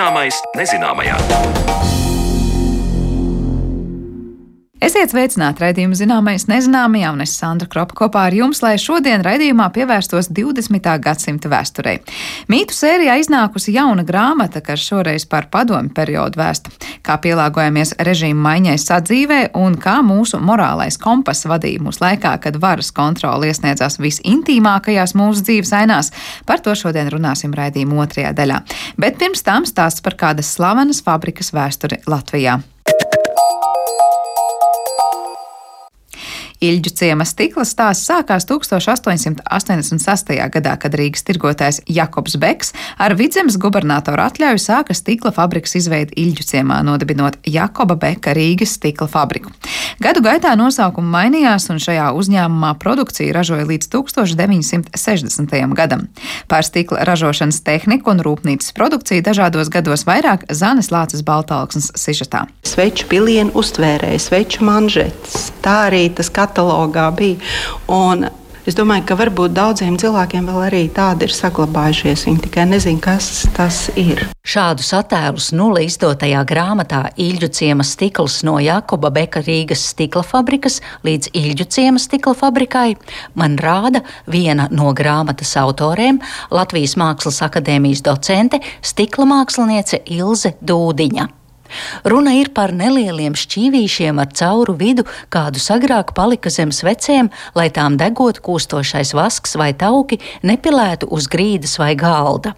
Zināmais nezināmajā. Esiet sveicināti raidījuma zināmais nezināmajā, un es Sandra Kropa kopā ar jums, lai šodien raidījumā pievērstos 20. gadsimta vēsturei. Mītu sērijā iznākusi jauna grāmata, kas šoreiz par padomu periodu vēsta, kā pielāgojamies režīmu maiņai sadzīvē un kā mūsu morālais kompass vadīja mūs laikā, kad varas kontrole iesniedzās visintīmākajās mūsu dzīves ainās. Par to šodien runāsim raidījuma otrajā daļā. Bet pirms tam stāsts par kādas slavenas fabrikas vēsturi Latvijā. Ilģu ciema stikla stāsts sākās 1886. gadā, kad Rīgas tirgotājs Jakobs Beks ar vidzemes gubernatoru atļauju sāka stikla fabrikas izveidi Ilģu ciemā, nodibinot Jakoba Beka Rīgas stikla fabriku. Gadu gaitā nosaukumi mainījās, un šajā uzņēmumā produkcija ražoja līdz 1960. gadam. Par stikla ražošanas tehniku un rūpnīcas produkciju dažādos gados vairāk Zanes Lācis Baltalksnes sižetā. Sveču pilienu uztvērēja, sveču manžetes. Tā arī tas katrs katalogā bija. Un Es domāju, ka varbūt daudziem cilvēkiem vēl arī tādi ir saglabājušies. Viņi tikai nezina, kas tas ir. Šādus attēlus nulle izdotajā grāmatā Ilģu ciema stikls no Jakoba Beka Rīgas stikla fabrikas līdz Ilģu ciema stikla fabrikai man rāda viena no grāmatas autoriem, Latvijas Mākslas akadēmijas docente, stikla māksliniece Ilze Dūdiņa. Runa ir par nelieliem šķīvīšiem ar cauru vidu, kādus agrāk palika zem svecēm, lai tām degot kūstošais vasks vai tauki nepilētu uz grīdas vai galda.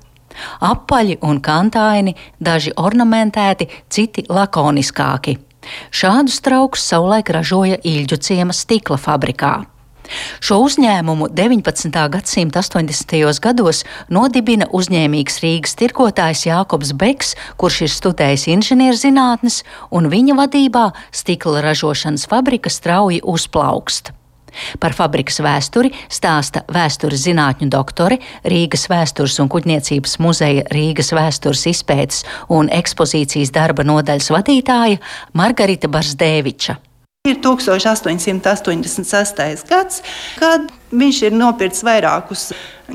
Apaļi un kantaini, daži ornamentēti, citi lakoniskāki. Šādus traukus savulaik ražoja Ilģu ciema stikla fabrikā. Šo uzņēmumu 19. gadsimta 80. gados nodibina uzņēmīgs Rīgas tirgotājs Jākobs Beks, kurš ir studējis inženierzinātnes, un viņa vadībā stikla ražošanas fabrika strauji uzplaukst. Par fabrikas vēsturi stāsta vēstures zinātņu doktore, Rīgas vēstures un kuģniecības muzeja Rīgas vēstures izpētes un ekspozīcijas darba nodaļas vadītāja Margarita Barsdēviča. Ir 1886. gads, kad viņš ir nopircis vairākus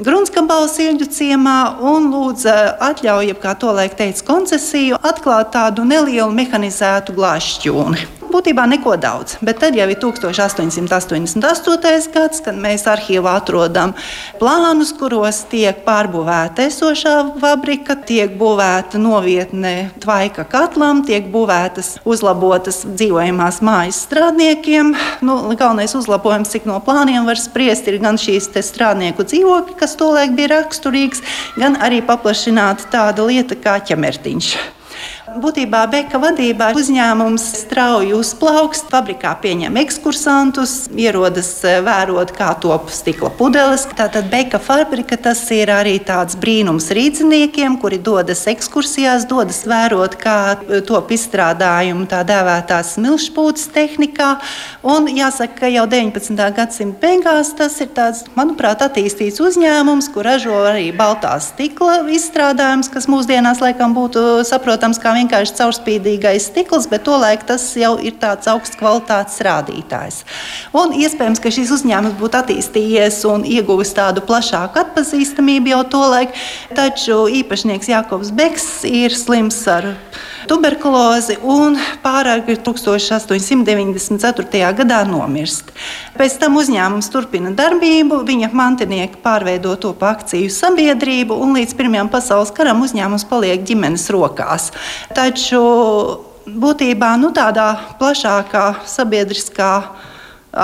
gruntsgabalus ilģu ciemā un lūdza atļauju, kā to laik teica, koncesiju atklāt tādu nelielu mehanizētu glāzšķūni būtībā neko daudz. Bet tad jau ir 1888. gads, kad mēs arhīvā atrodam plānus, kuros tiek pārbūvēta esošā fabrika, tiek būvēta novietne tvaika katlam, tiek būvētas uzlabotas dzīvojamās mājas strādniekiem. Nu, galvenais uzlabojums, cik no plāniem var spriest, ir gan šīs strādnieku dzīvokļi, kas tolaik bija raksturīgs, gan arī paplašināta tāda lieta kā ķemertiņš. Būtībā Beka vadībā uzņēmums strauji uzplaukst, fabrikā pieņem ekskursantus, ierodas eh, vērot, kā top stikla pudeles. Tātad Beka fabrika tas ir arī tāds brīnums rīzniekiem, kuri dodas ekskursijās, dodas vērot, kā eh, top izstrādājumi tā dēvētās smilšpūtas tehnikā. Un jāsaka, ka jau 19. gadsimta beigās tas ir tāds, manuprāt, attīstīts uzņēmums, kur ražo arī baltā stikla izstrādājums, kas mūsdienās laikam būtu saprotams kā vienkārši caurspīdīgais stikls, bet tolaik tas jau ir tāds augsts kvalitātes rādītājs. Un iespējams, ka šis uzņēmums būtu attīstījies un ieguvis tādu plašāku atpazīstamību jau tolaik, taču īpašnieks Jākovs Beks ir slims ar tuberkulozi un pārāk 1894. gadā nomirst. Pēc tam uzņēmums turpina darbību, viņa mantinieki pārveido to pa akciju sabiedrību un līdz Pirmajam pasaules karam uzņēmums paliek ģimenes rokās. Taču būtībā nu, tādā plašākā sabiedriskā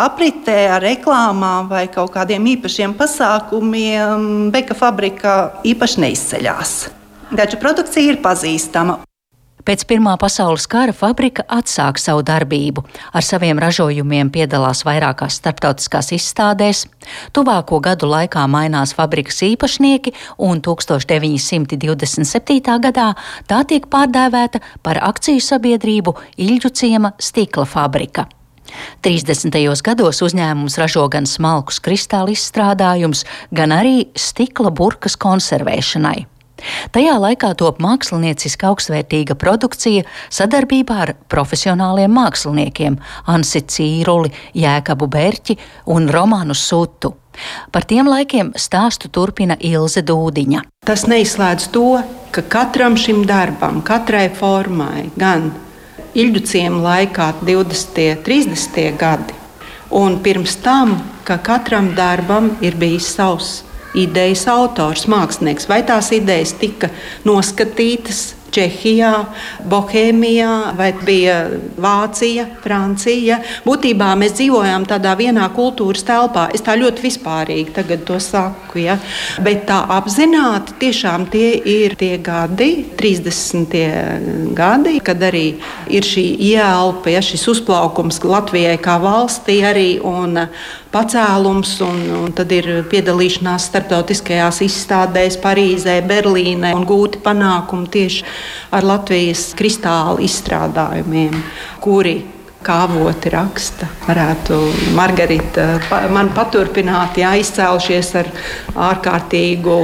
apritē ar reklāmām vai kaut kādiem īpašiem pasākumiem Beka fabrika īpaši neizceļās. Taču produkcija ir pazīstama. Pēc Pirmā pasaules kara fabrika atsāk savu darbību. Ar saviem ražojumiem piedalās vairākās starptautiskās izstādēs. Tuvāko gadu laikā mainās fabrikas īpašnieki, un 1927. gadā tā tiek pārdēvēta par akciju sabiedrību Ilģu ciema stikla fabrika. 30. gados uzņēmums ražo gan smalkus kristāla izstrādājumus, gan arī stikla burkas konservēšanai. Tajā laikā top mākslinieciski augstvērtīga produkcija sadarbībā ar profesionāliem māksliniekiem Ansi Cīruli, Jēkabu Berķi un Romānu Sutu. Par tiem laikiem stāstu turpina Ilze Dūdiņa. Tas neizslēdz to, ka katram šim darbam, katrai formai, gan ilģuciem laikā, 20. un 30. gadi, un pirms tam, ka katram darbam ir bijis savs idejas autors, mākslinieks. Vai tās idejas tika noskatītas, Čehijā, Bohēmijā, vai bija Vācija, Francija. Būtībā mēs dzīvojām tādā vienā kultūras telpā. Es tā ļoti vispārīgi to saku, ja? bet tā apzināti tiešām tie ir tie gadi, 30. gadi, kad arī ir šī ieelpa, ja šis uzplaukums Latvijai kā valstī arī. Un, pacēlums, un, un tad ir piedalīšanās starptautiskajās izstādēs Parīzē, Berlīnē un gūti panākumi tieši ar Latvijas kristāla izstrādājumiem, kuri kā avoti raksta. Varētu Margarita man paturpināt, jā, izcēlušies ar ārkārtīgu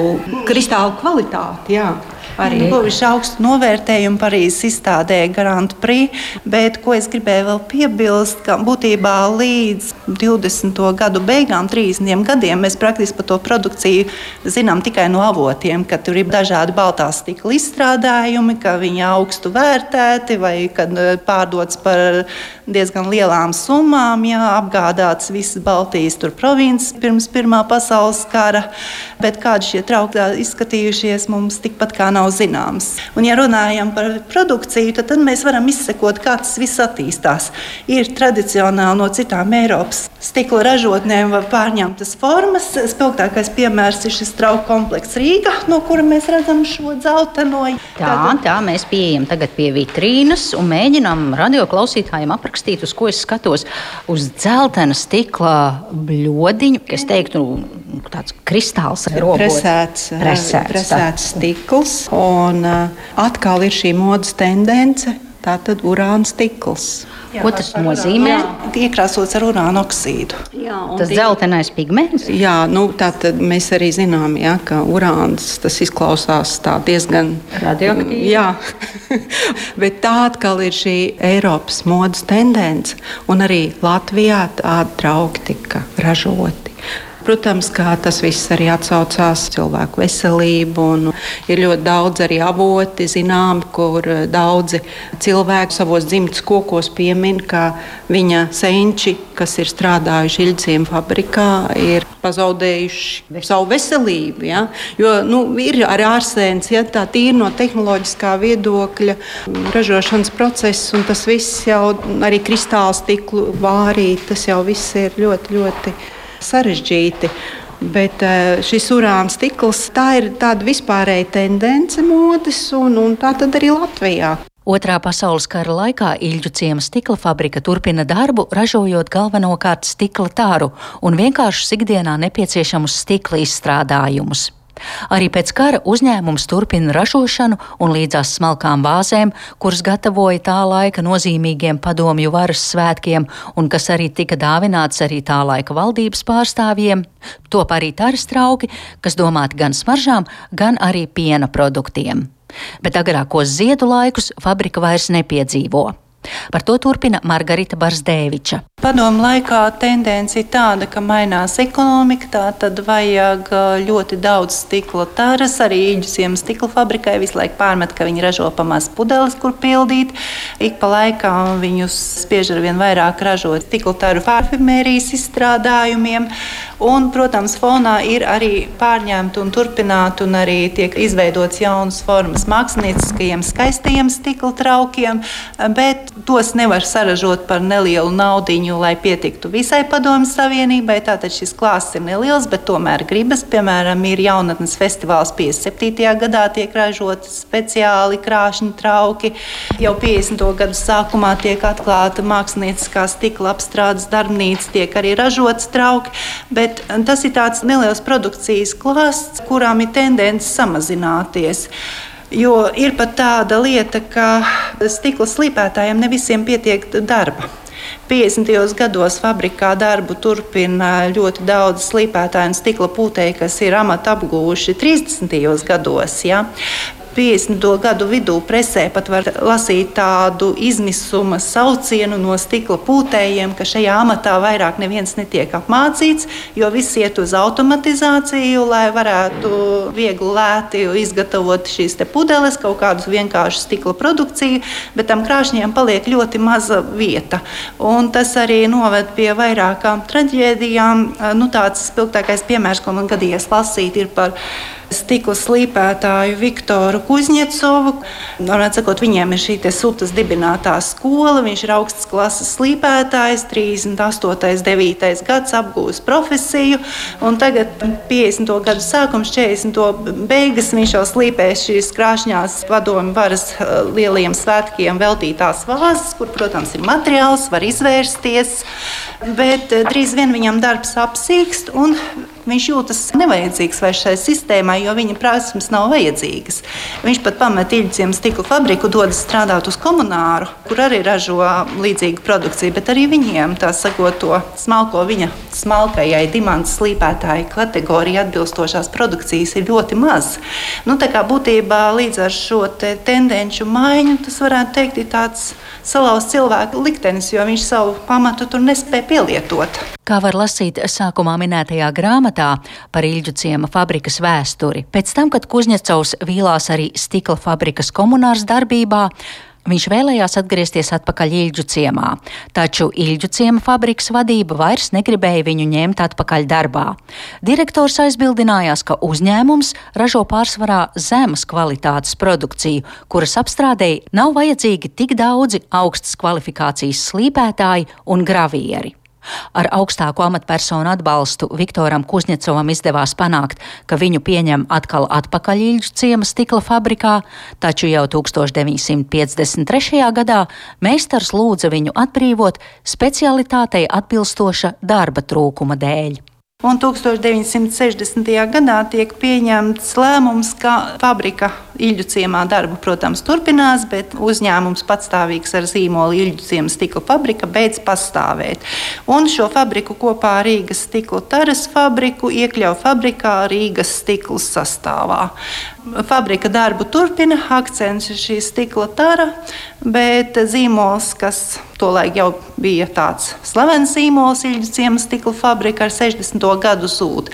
kristālu kvalitāti. Jā arī guvuši augstu novērtējumu Parīzes izstādē Grand Prix, bet ko es gribēju vēl piebilst, ka būtībā līdz 20. gadu beigām, 30 gadiem, mēs praktiski par to produkciju zinām tikai no avotiem, ka tur ir dažādi baltā stikla izstrādājumi, ka viņi augstu vērtēti vai kad eh, pārdots par diezgan lielām summām, jā, apgādāts visas Baltijas provinces pirms Pirmā pasaules kara, bet kādi šie trauki izskatījušies mums tikpat kā nav zināms. Un, ja runājam par produkciju, tad, tad mēs varam izsekot, kā tas viss attīstās. Ir tradicionāli no citām Eiropas stikla ražotnēm pārņemtas formas. Spilgtākais piemērs ir šis trauku komplekss Rīga, no kura mēs redzam šo dzelteno. Tā, tā mēs pieejam tagad pie vitrīnas un mēģinām radio klausītājiem aprakstīt aprakstīt, uz ko es skatos. Uz dzeltena stikla bļodiņu, kas teiktu, nu, tāds kristāls presēts, presēts, presēts stikls. Un uh, atkal ir šī modes tendence, tātad urāna stikls. Jā, Ko tas nozīmē? Iekrāsots ar urāna oksīdu. Jā, tas ir dzeltenais pigments. Jā, nu, mēs arī zinām, jā, ka urāns tas izklausās diezgan radioaktīvi. Jā, bet tā atkal ir šī Eiropas modes tendence, un arī Latvijā tādi trauki tika ražoti. Protams, kā tas viss arī atsaucās cilvēku veselību. Ir ļoti daudz arī avoti, zinām, kur eh, daudzi cilvēki savos dzimtas kokos piemin, ka viņa senči, kas ir strādājuši Ilģisiem fabrikā, ir pazaudējuši savu veselību. Ja? Jo nu, ir arī ārsēns, ja tā tīri no tehnoloģiskā viedokļa, ražošanas process, un tas viss jau arī kristāla stiklu vārīt, tas jau viss ir ļoti, ļoti sarežģīti. Bet eh, šis urāna stikls tā ir tāda vispārēja tendence modes, un, un tā arī Latvijā. Otrā pasaules kara laikā Ilģu ciema stikla fabrika turpina darbu, ražojot galvenokārt stikla tāru un vienkāršus ikdienā nepieciešamus stikla izstrādājumus. Arī pēc kara uzņēmums turpina ražošanu un līdzās smalkām vāzēm, kuras gatavoja tā laika nozīmīgiem padomju varas svētkiem un kas arī tika dāvināts arī tā laika valdības pārstāvjiem, top arī taras trauki, kas domāti gan smaržām, gan arī piena produktiem. Bet agrākos ziedu laikus fabrika vairs nepiedzīvo. Par to turpina Margarita Barzdēviča. Padomu laikā tendence ir tāda, ka mainās ekonomika, tā tad vajag ļoti daudz stikla taras. Arī īģusiem stikla fabrikai visu laiku pārmet, ka viņi ražo pamaz pudeles, kur pildīt. Ik pa laikam viņus spiež ar vien vairāk ražot stikla taru parfimērijas izstrādājumiem. Un, protams, fonā ir arī pārņemta un turpināta un arī tiek izveidots jaunas formas mākslinieckajiem skaistajiem stikla traukiem, bet tos nevar saražot par nelielu naudiņu, lai pietiktu visai Padomju Savienībai. Tātad šis klāsts ir neliels, bet tomēr gribas. Piemēram, ir jaunatnes festivāls 57. gadā tiek ražoti speciāli krāšņi trauki. Jau 50. gadu sākumā tiek atklāta mākslinieckā stikla apstrādes darbnīca, tiek arī ražots trauki. Bet tas ir tāds neliels produkcijas klāsts, kurām ir tendence samazināties. Jo ir pat tāda lieta, ka stikla slīpētājiem ne visiem pietiek darba. 50. gados fabrikā darbu turpina ļoti daudz slīpētāju un stikla pūtēji, kas ir amatu apgūši 30. gados. Ja? 50. gadu vidū presē pat var lasīt tādu izmisuma saucienu no stikla pūtējiem, ka šajā amatā vairāk neviens netiek apmācīts, jo viss iet uz automatizāciju, lai varētu viegli lēti izgatavot šīs pudeles, kaut kādu vienkāršu stikla produkciju, bet tam krāšņiem paliek ļoti maza vieta. Un tas arī noved pie vairākām traģēdijām. Nu, tāds spilgtākais piemērs, ko man gadījies lasīt, ir par stikla slīpētāju Viktoru Kuzņecovu. Varētu sakot, viņiem ir šī sūtas dibinātā skola. Viņš ir augsts klases slīpētājs, 38. 9. gads apgūst profesiju. Tagad 50. gadu sākums, 40. beigas viņš jau slīpēs šīs krāšņās padomju varas eh, lielajiem svētkiem veltītās vāzes, kur, protams, ir materiāls, var izvērsties. Bet eh, drīz vien viņam darbs apsīkst, viņš jūtas nevajadzīgs vairs šai sistēmai, jo viņa prasmes nav vajadzīgas. Viņš pat pamet īļciem stikla fabriku, dodas strādāt uz komunāru, kur arī ražo līdzīgu produkciju, bet arī viņiem tā sakot, to smalko viņa smalkajai dimanta slīpētāji kategorijai atbilstošās produkcijas ir ļoti maz. Nu, tā kā būtībā līdz ar šo te tendenci maiņu tas varētu teikt ir tāds salauzts cilvēka liktenis, jo viņš savu pamatu tur nespēja pielietot. Kā var lasīt sākumā minētajā grāmatā par Ilģu ciema fabrikas vēsturi, pēc tam, kad Kuzņecovs vīlās arī stikla fabrikas komunārs darbībā, Viņš vēlējās atgriezties atpakaļ Ilģu ciemā, taču Ilģu ciema fabrikas vadība vairs negribēja viņu ņemt atpakaļ darbā. Direktors aizbildinājās, ka uzņēmums ražo pārsvarā zemes kvalitātes produkciju, kuras apstrādēji nav vajadzīgi tik daudzi augstas kvalifikācijas slīpētāji un gravieri. Ar augstāko amatpersonu atbalstu Viktoram Kuzņecovam izdevās panākt, ka viņu pieņem atkal atpakaļ Ilģu ciema stikla fabrikā, taču jau 1953. gadā meistars lūdza viņu atbrīvot specialitātei atbilstoša darba trūkuma dēļ. Un 1960. gadā tiek pieņemts lēmums, ka fabrika Ilģu ciemā darbu, protams, turpinās, bet uzņēmums patstāvīgs ar zīmolu Ilģu ciemas stikla fabrika beidz pastāvēt. Un šo fabriku kopā ar Rīgas stikla taras fabriku iekļauj fabrikā Rīgas stikla sastāvā. Fabrika darbu turpina, akcents ir šī stikla tara, bet zīmols, kas tolaik jau bija tāds slavens zīmols, Ilģu ciemas stikla fabrika ar 60. Gadu zūd.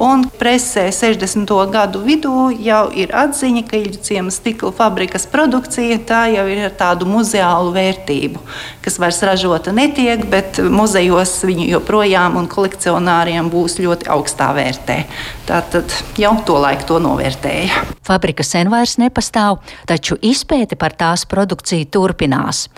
Un presē 60. gadu vidū jau ir atziņa, ka Ilģu ciemas stikla fabrikas produkcija tā jau ir ar tādu muzeālu vērtību, kas vairs ražota netiek, bet muzejos viņu joprojām un kolekcionāriem būs ļoti augstā vērtē. Tātad jau to laiku to novērtēja. Fabrika sen vairs nepastāv, taču izpēte par tās produkciju turpinās.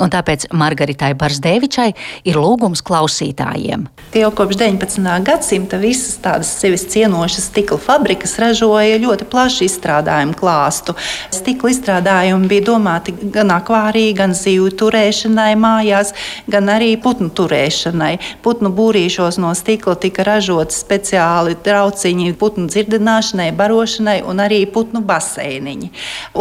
Un tāpēc Margaritai Barsdevičai ir lūgums klausītājiem. Jau kopš 19. gadsimta visas tādas sevis cienošas stikla fabrikas ražoja ļoti plašu izstrādājumu klāstu. Stikla izstrādājumi bija domāti gan akvārija, gan zivju turēšanai mājās, gan arī putnu turēšanai. Putnu būrīšos no stikla tika ražoti speciāli trauciņi putnu dzirdināšanai, barošanai un arī putnu baseiniņi.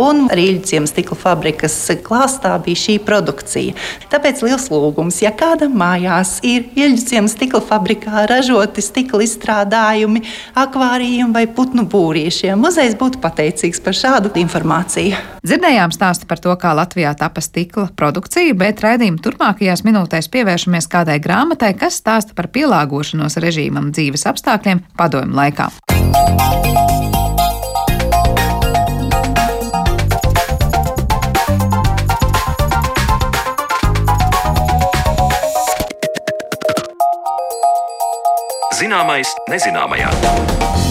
Un Rīļciem stikla fabrikas klāstā bija šī produkta produkcija. Tāpēc liels lūgums, ja kādam mājās ir ieļģisiem stikla fabrikā ražoti stikla izstrādājumi, akvārijiem vai putnu būrīšiem, muzejs būtu pateicīgs par šādu informāciju. Dzirdējām stāstu par to, kā Latvijā tapa stikla produkcija, bet raidījuma turpmākajās minūtēs pievēršamies kādai grāmatai, kas stāsta par pielāgošanos režīmam dzīves apstākļiem padomju laikā. Zināmais nezināmajā.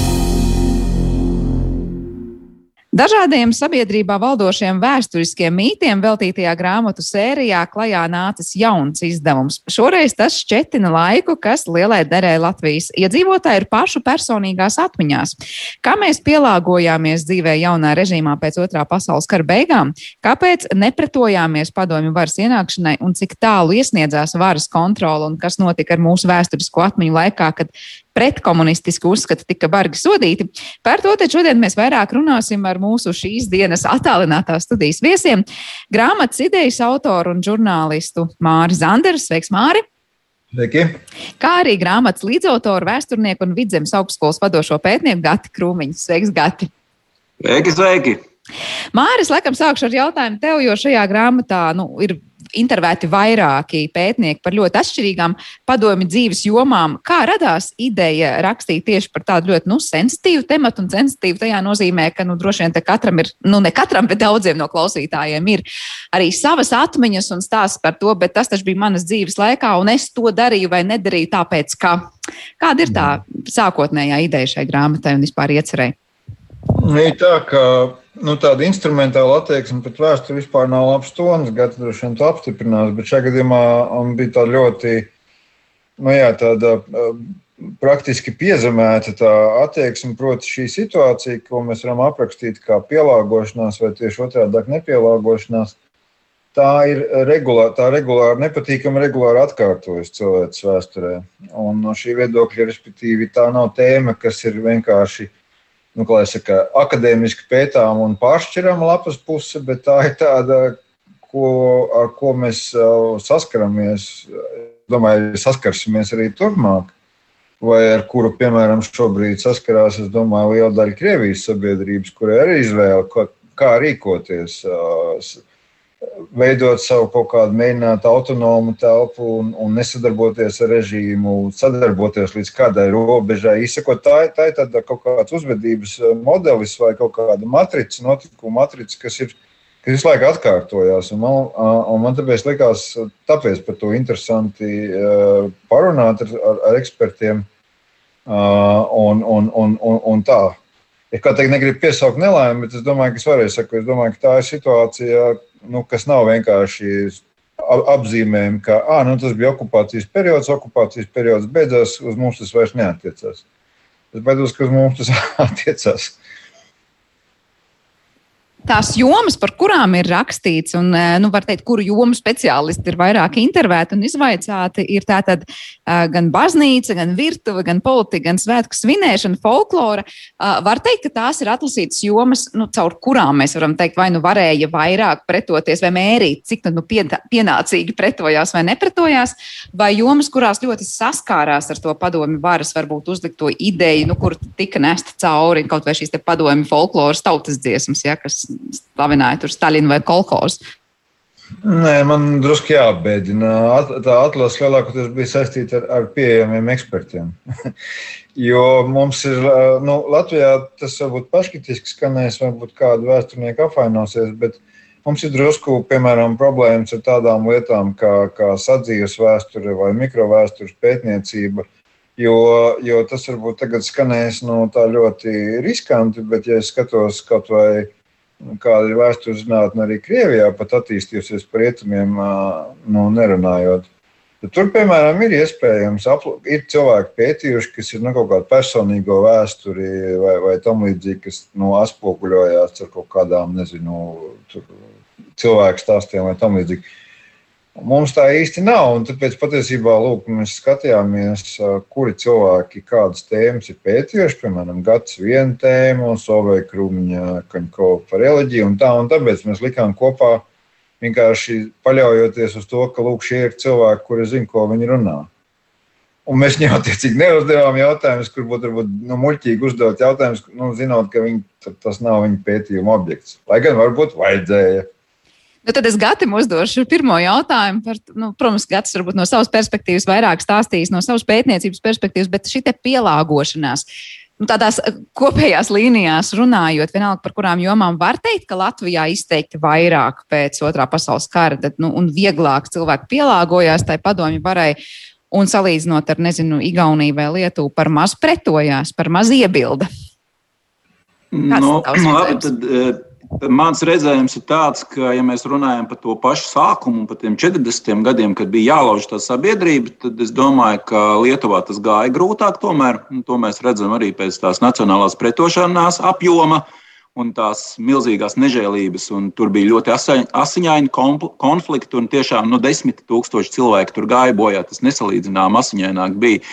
Dažādiem sabiedrībā valdošiem vēsturiskiem mītiem veltītajā grāmatu sērijā klajā nācis jauns izdevums. Šoreiz tas šķetina laiku, kas lielai derē Latvijas iedzīvotāju ir pašu personīgās atmiņās. Kā mēs pielāgojāmies dzīvē jaunā režīmā pēc otrā pasaules kara beigām, kāpēc nepretojāmies padomju varas ienākšanai un cik tālu iesniedzās varas kontrola un kas notika ar mūsu vēsturisko atmiņu laikā, kad pretkomunistiski uzskati tika bargi sodīti. Par to šodien mēs vairāk runāsim ar mūsu šīs dienas attālinātās studijas viesiem - grāmatas idejas autoru un žurnālistu Māri Zanderu. Sveiks, Māri! Sveiki. Kā arī grāmatas līdzautoru, vēsturnieku un vidzemes augstskolas vadošo pētnieku Gati Krūmiņu. Sveiks, Gati! Sveiki, sveiki! Māris, laikam, sākšu ar jautājumu tev, jo šajā grāmatā nu, ir intervēti vairāki pētnieki par ļoti atšķirīgām padomju dzīves jomām. Kā radās ideja rakstīt tieši par tādu ļoti nu, sensitīvu tematu, un sensitīvu tajā nozīmē, ka nu, droši vien katram ir, nu ne katram, bet daudziem no klausītājiem ir arī savas atmiņas un stāsts par to, bet tas taču bija manas dzīves laikā, un es to darīju vai nedarīju tāpēc, ka kāda ir tā sākotnējā ideja šai grāmatai un vispār iecerēji? Ir tā, ka nu, tāda instrumentāla attieksme pret vēsturi vispār nav labs tonis. Gata droši vien to apstiprinās, bet šajā gadījumā man bija tā ļoti, nu jā, tāda praktiski piezemēta tā attieksme, proti, šī situācija, ko mēs varam aprakstīt kā pielāgošanās vai tieši otrādi nepielāgošanās. Tā ir regulāri, tā regulāri nepatīkami regulāri atkārtojas cilvēces vēsturē. Un no šī viedokļa, respektīvi, tā nav tēma, kas ir vienkārši uh, nu, saka, akadēmiski pētām un pāršķiram lapas puse, bet tā ir tāda, ko, ar ko mēs saskaramies. Domāju, saskarsimies arī turpmāk, vai ar kuru, piemēram, šobrīd saskarās, es domāju, liela daļa Krievijas sabiedrības, kurai ir izvēle, kā rīkoties veidot savu kaut kādu mēģināt autonomu telpu un, un nesadarboties ar režīmu, sadarboties līdz kādai robežai. Izsakot, tā, tā ir tāda kaut kāds uzvedības eh, modelis vai kaut kāda matrica, notikuma matrica, kas ir. Kas visu laiku atkārtojās. Un man, un man tāpēc likās, tāpēc par to interesanti eh, parunāt ar, ar, ar ekspertiem. Un, un, un, un, un tā. Es kā teikt, negribu piesaukt nelaimi, bet es domāju, ka es varēju sakot, es domāju, ka tā ir situācija, nu, kas nav vienkārši apzīmējumi, ka ah, nu, tas bija okupācijas periods, okupācijas periods beidzās, uz mums tas vairs neatiecās. Es baidos, ka uz mums tas attiecās tās jomas, par kurām ir rakstīts, un, eh, nu, teikt, kuru jomu speciālisti ir vairāk intervēti un izvaicāti, ir tātad uh, gan baznīca, gan virtuve, gan politika, gan svētku svinēšana, folklora. Uh, var teikt, ka tās ir atlasītas jomas, nu, caur kurām mēs varam teikt, vai nu varēja vairāk pretoties, vai mērīt, cik nu pienācīgi pretojās vai nepretojās, vai jomas, kurās ļoti saskārās ar to padomi varas, varbūt uzlikto ideju, nu, kur tika nesta cauri kaut vai šīs padomi folkloras tautas dziesmas, ja, kas slavināja tur Stalinu vai Kolhozu? Nē, man drusku jāapbēdina. At, tā atlase lielākoties bija saistīta ar, ar pieejamiem ekspertiem. jo mums ir, nu, Latvijā tas varbūt paškritiski skanēs, varbūt kādu vēsturnieku apvainosies, bet mums ir drusku, piemēram, problēmas ar tādām lietām kā, kā sadzīves vēsture vai mikrovēstures pētniecība. Jo, jo tas varbūt tagad skanēs nu, tā ļoti riskanti, bet, ja es skatos kaut vai kāda ir vēstures zinātne arī Krievijā, pat attīstījusies par rietumiem, nu, nerunājot. Tad tur, piemēram, ir iespējams, ir cilvēki pētījuši, kas ir nu, kaut kādu personīgo vēsturi vai, vai tam līdzīgi, kas nu, atspoguļojās ar kaut kādām, nezinu, cilvēku stāstiem vai tam līdzīgi. Mums tā īsti nav. Tāpēc patiesībā lūk, mēs skatījāmies, kuri cilvēki kādas tēmas ir pētījuši. Piemēram, Gads viena tēma, Sovēja Krūmiņa, Kaņkova par reliģiju un tā. Un tāpēc mēs likām kopā vienkārši paļaujoties uz to, ka lūk, šie ir cilvēki, kuri zina, ko viņi runā. Un mēs viņiem attiecīgi neuzdevām jautājumus, kur būtu varbūt nu, muļķīgi uzdot jautājumus, nu, zinot, ka viņi, tas nav viņa pētījuma objekts. Lai gan varbūt vajadzēja. Nu, tad es Gatam uzdošu pirmo jautājumu. Par, nu, protams, Gatis varbūt no savas perspektīvas vairāk stāstīs, no savas pētniecības perspektīvas, bet šī pielāgošanās. Nu, tādās eh, kopējās līnijās runājot, vienalga par kurām jomām var teikt, ka Latvijā izteikti vairāk pēc otrā pasaules kara tad, nu, un vieglāk cilvēki pielāgojās tai padomju varai. Un salīdzinot ar, nezinu, Igauniju vai Lietuvu, par maz pretojās, par maz iebilda. Kāds no, nu, labi, tad, eh, Mans redzējums ir tāds, ka, ja mēs runājam par to pašu sākumu, par tiem 40 gadiem, kad bija jālauž tā sabiedrība, tad es domāju, ka Lietuvā tas gāja grūtāk. Tomēr to mēs redzam arī pēc tās nacionālās pretošanās apjoma un tās milzīgās nežēlības. Tur bija ļoti asiņaini konflikti, un tiešām nu, desmit tūkstoši cilvēku tur gāja bojā. Tas nesalīdzināmāk asiņaināk bija.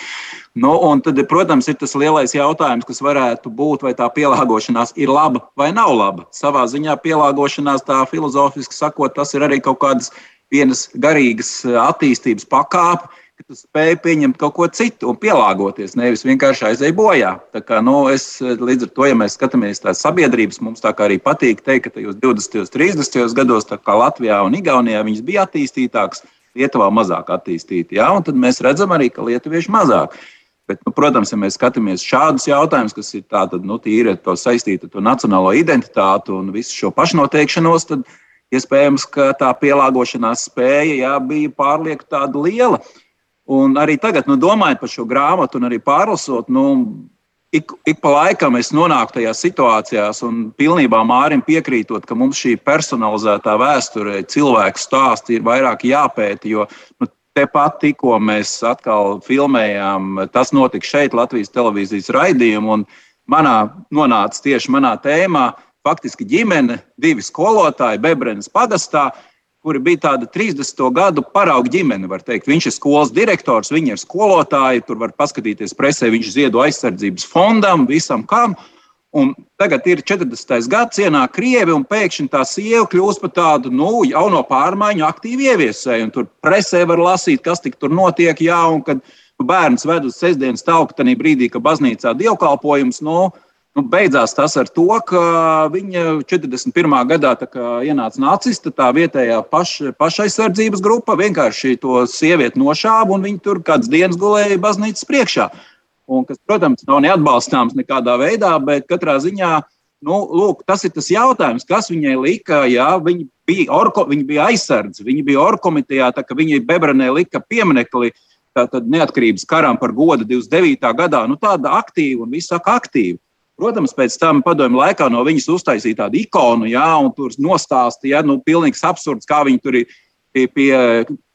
Nu, tad, protams, ir tas lielais jautājums, kas varētu būt, vai tā pielāgošanās ir laba vai nav laba. Savā ziņā pielāgošanās, tā filozofiski sakot, tas ir arī kaut kādas vienas garīgas attīstības pakāpe ka tu spēj pieņemt kaut ko citu un pielāgoties, nevis vienkārši aiziet bojā. Tā kā, nu, es, līdz ar to, ja mēs skatāmies tās sabiedrības, mums tā kā arī patīk teikt, ka tajos 20. un 30. gados, Latvijā un Igaunijā, viņas bija attīstītākas, Lietuvā mazāk attīstītas. Ja? Tad mēs redzam arī, ka lietuvieši mazāk. Bet, nu, protams, ja mēs skatāmies šādus jautājumus, kas ir tādi nu, tīri saistīti ar to nacionālo identitāti un visu šo pašnoteikšanos, tad iespējams, ka tā pielāgošanās spēja jā, bija pārlieku liela. Un arī tagad, nu, domājot par šo grāmatu, un arī pārlasot, nu, ik, ik pa laikam es nonāku tajās situācijās, un pilnībā Mārim piekrītot, ka mums šī personalizētā vēsture, cilvēku stāsti ir vairāk jāpēta. Jo nu, tepat tikko mēs atkal filmējām, tas notika šeit, Latvijas televīzijas raidījumā, un manā nonāca tieši manā tēmā. Faktiski ģimene, divi skolotāji Bebrenes pagastā, kuri bija tāda 30. gadu parauga ģimene. Viņš ir skolas direktors, viņi ir skolotāji, tur var paskatīties presē, viņš ziedo aizsardzības fondam, visam kam. Un tagad ir 40. gads, ienāk krievi, un pēkšņi tā sieva kļūst par tādu nu, jauno pārmaiņu aktīvu ieviesēju. Tur presē var lasīt, kas tur notiek, jā, un kad bērns ved uz sestdienas tauku, tajā brīdī, kad baznīcā dievkalpojums. Nu, Nu, beidzās tas ar to, ka viņa 41. gadā ienāca nacista, tā vietējā paš, pašaizsardzības grupa vienkārši to sievieti nošāva un viņa tur kādas dienas gulēja baznīcas priekšā. Un, kas, protams, nav neatbalstāms nekādā veidā, bet katrā ziņā nu, lūk, tas ir tas jautājums, kas viņai lika. Jā, viņa, bija orko, viņa bija aizsardze, viņa bija orkomitejā, tā ka viņai Bebranē lika pieminekli neatkarības karam par godu 29. gadā. Nu, tāda aktīva un viss saka aktīva. Protams, pēc tam padomju laikā no viņas uztaisīja tādu ikonu, jā, un tur nostāstīja, nu, pilnīgs absurds, kā viņi tur ir pie, pie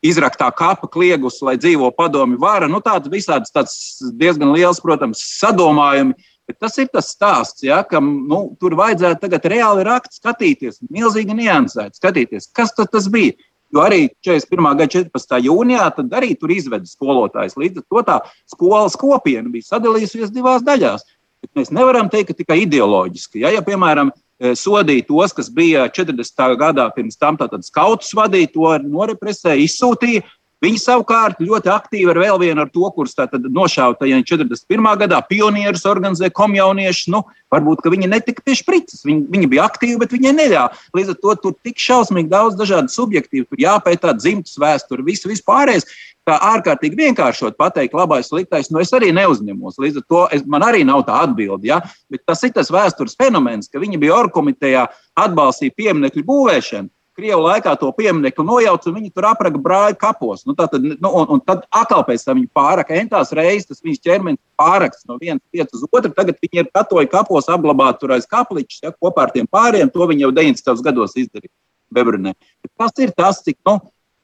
izraktā kapa kliegus, lai dzīvo padomju vara. Nu, tāds visāds tāds diezgan liels, protams, sadomājumi. Bet tas ir tas stāsts, ja, ka nu, tur vajadzētu tagad reāli rakt, skatīties, milzīgi niansēt, skatīties, kas tas bija. Jo arī 41. gada 14. jūnijā arī tur izveda skolotājs. Līdz ar to tā skolas kopiena bija sadalījusies divās daļās. Bet mēs nevaram teikt, ka tikai ideoloģiski. Ja, ja piemēram, e, sodīja tos, kas bija 40. gadā pirms tam, tātad skautus vadīja, to norepresēja, izsūtīja, Viņi savukārt ļoti aktīvi ar vēl vienu ar to, kurus tajā 41. gadā, pionierus organizēja komjaunieši. Nu, varbūt viņi netika pie sprites, viņi, viņi bija aktīvi, bet viņi neļāva. Līdz ar to tur tik šausmīgi daudz dažādu subjektīvu, tur jāpētā dzimtas vēsture, viss vispārējais. Tā ārkārtīgi vienkāršot pateikt, labais, sliktais, nu es arī neuzņemos. Līdz ar to es, man arī nav tā atbilde. Ja? Bet tas ir tas vēstures fenomens, ka viņi bija orkomitejā, atbalstīja pieminiektu būvēšanu. Krievu laikā to pieminiektu nojauca, un viņi tur apraka brāļu kapos. Nu, tad, nu, un, un tad atkal pēc tam viņi pāraka entās reizes, tas viņas ķermenis pāraksts no vienas vietas uz otru. Tagad viņi ir katoļu kapos apglabāti tur aiz kapličus, ja, kopā ar tiem pāriem. To viņi jau 90. gados izdarīja Bebrinē. Tas ir tas, cik. Nu,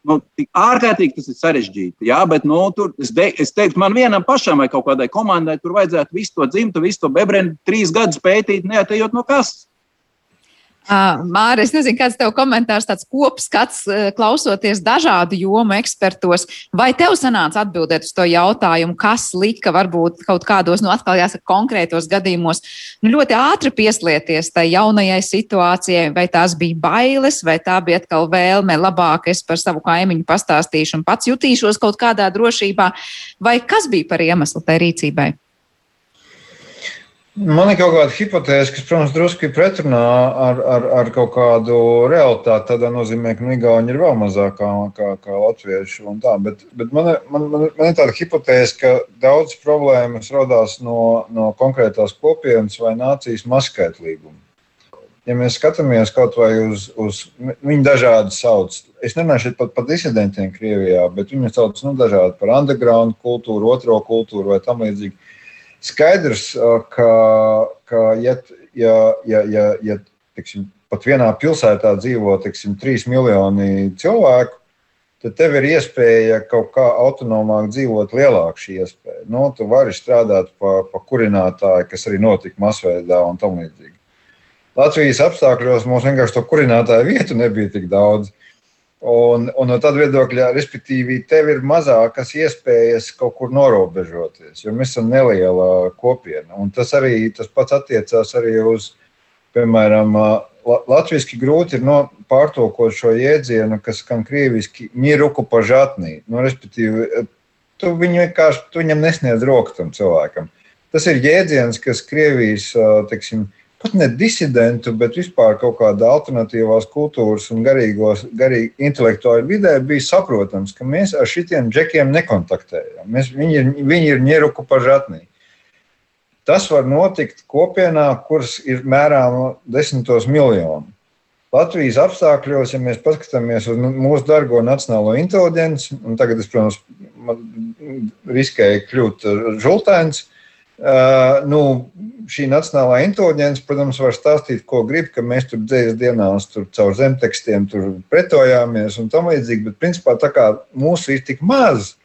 Nu, ārkārtīgi tas ir sarežģīti. Jā, bet nu, tur, es, de, es teiktu, man vienam pašam vai kaut kādai komandai tur vajadzētu visu to dzimtu, visu to bebrenu trīs gadus pētīt, neatejot no kastes. Māra, es nezinu, kāds tev komentārs, tāds kopskats, klausoties dažādu jomu ekspertos. Vai tev sanāca atbildēt uz to jautājumu, kas lika varbūt kaut kādos, nu, atkal jāsaka, konkrētos gadījumos, nu, ļoti ātri pieslieties tai jaunajai situācijai, vai tās bija bailes, vai tā bija atkal vēlme labāk es par savu kaimiņu pastāstīšu un pats jutīšos kaut kādā drošībā, vai kas bija par iemeslu tai rīcībai? Man ir kaut kāda hipotēze, kas, protams, drusku ir pretrunā ar, ar, ar kaut kādu realitāti. Tādā nozīmē, ka Igauni ir vēl mazāk kā, kā, latvieši. Bet, bet man, man, man, man ir tāda hipotēze, ka daudz problēmas radās no, no konkrētās kopienas vai nācijas maskaitlīguma. Ja mēs skatāmies kaut vai uz, uz viņu dažādu sauc, es nerunāju šeit pat par disidentiem Krievijā, bet viņu sauc nu, dažādi par underground kultūru, otro kultūru vai tam līdzīgi Skaidrs, ka, ka ja, ja, ja, ja, ja tiksim, pat vienā pilsētā dzīvo tiksim, 3 miljoni cilvēku, tad tev ir iespēja kaut kā autonomāk dzīvot, lielāka šī iespēja. Nu, tu vari strādāt pa, pa kurinātāju, kas arī notika masveidā un tam līdzīgi. Latvijas apstākļos mums vienkārši to kurinātāju vietu nebija tik daudz. Un, un no tāda viedokļa, respektīvi, tev ir mazākas iespējas kaut kur norobežoties, jo mēs esam neliela kopiena. Un tas arī tas pats attiecās arī uz, piemēram, latviešu grūti ir no, pārtulkot šo jēdzienu, kas skan krieviski ņiruku pažatnī. Nu, respektīvi, tu viņu tu viņam nesniedz roku tam cilvēkam. Tas ir jēdziens, kas Krievijas, teiksim, pat ne disidentu, bet vispār kaut kāda alternatīvās kultūras un garīgos, garīgi intelektuāļu vidē bija saprotams, ka mēs ar šitiem džekiem nekontaktējam. Mēs, viņi, ir, viņi ir ņeruku pažatnī. Tas var notikt kopienā, kuras ir mērām desmitos miljonu. Latvijas apstākļos, ja mēs paskatāmies uz mūsu dārgo nacionālo inteligenci, un tagad es, protams, riskēju kļūt žultēns, uh, Uh, nu, šī nacionālā inteliģence, protams, var stāstīt, ko grib, ka mēs tur dzīves dienās tur caur zemtekstiem tur pretojāmies un tam līdzīgi, bet principā tā kā mūsu ir tik maz,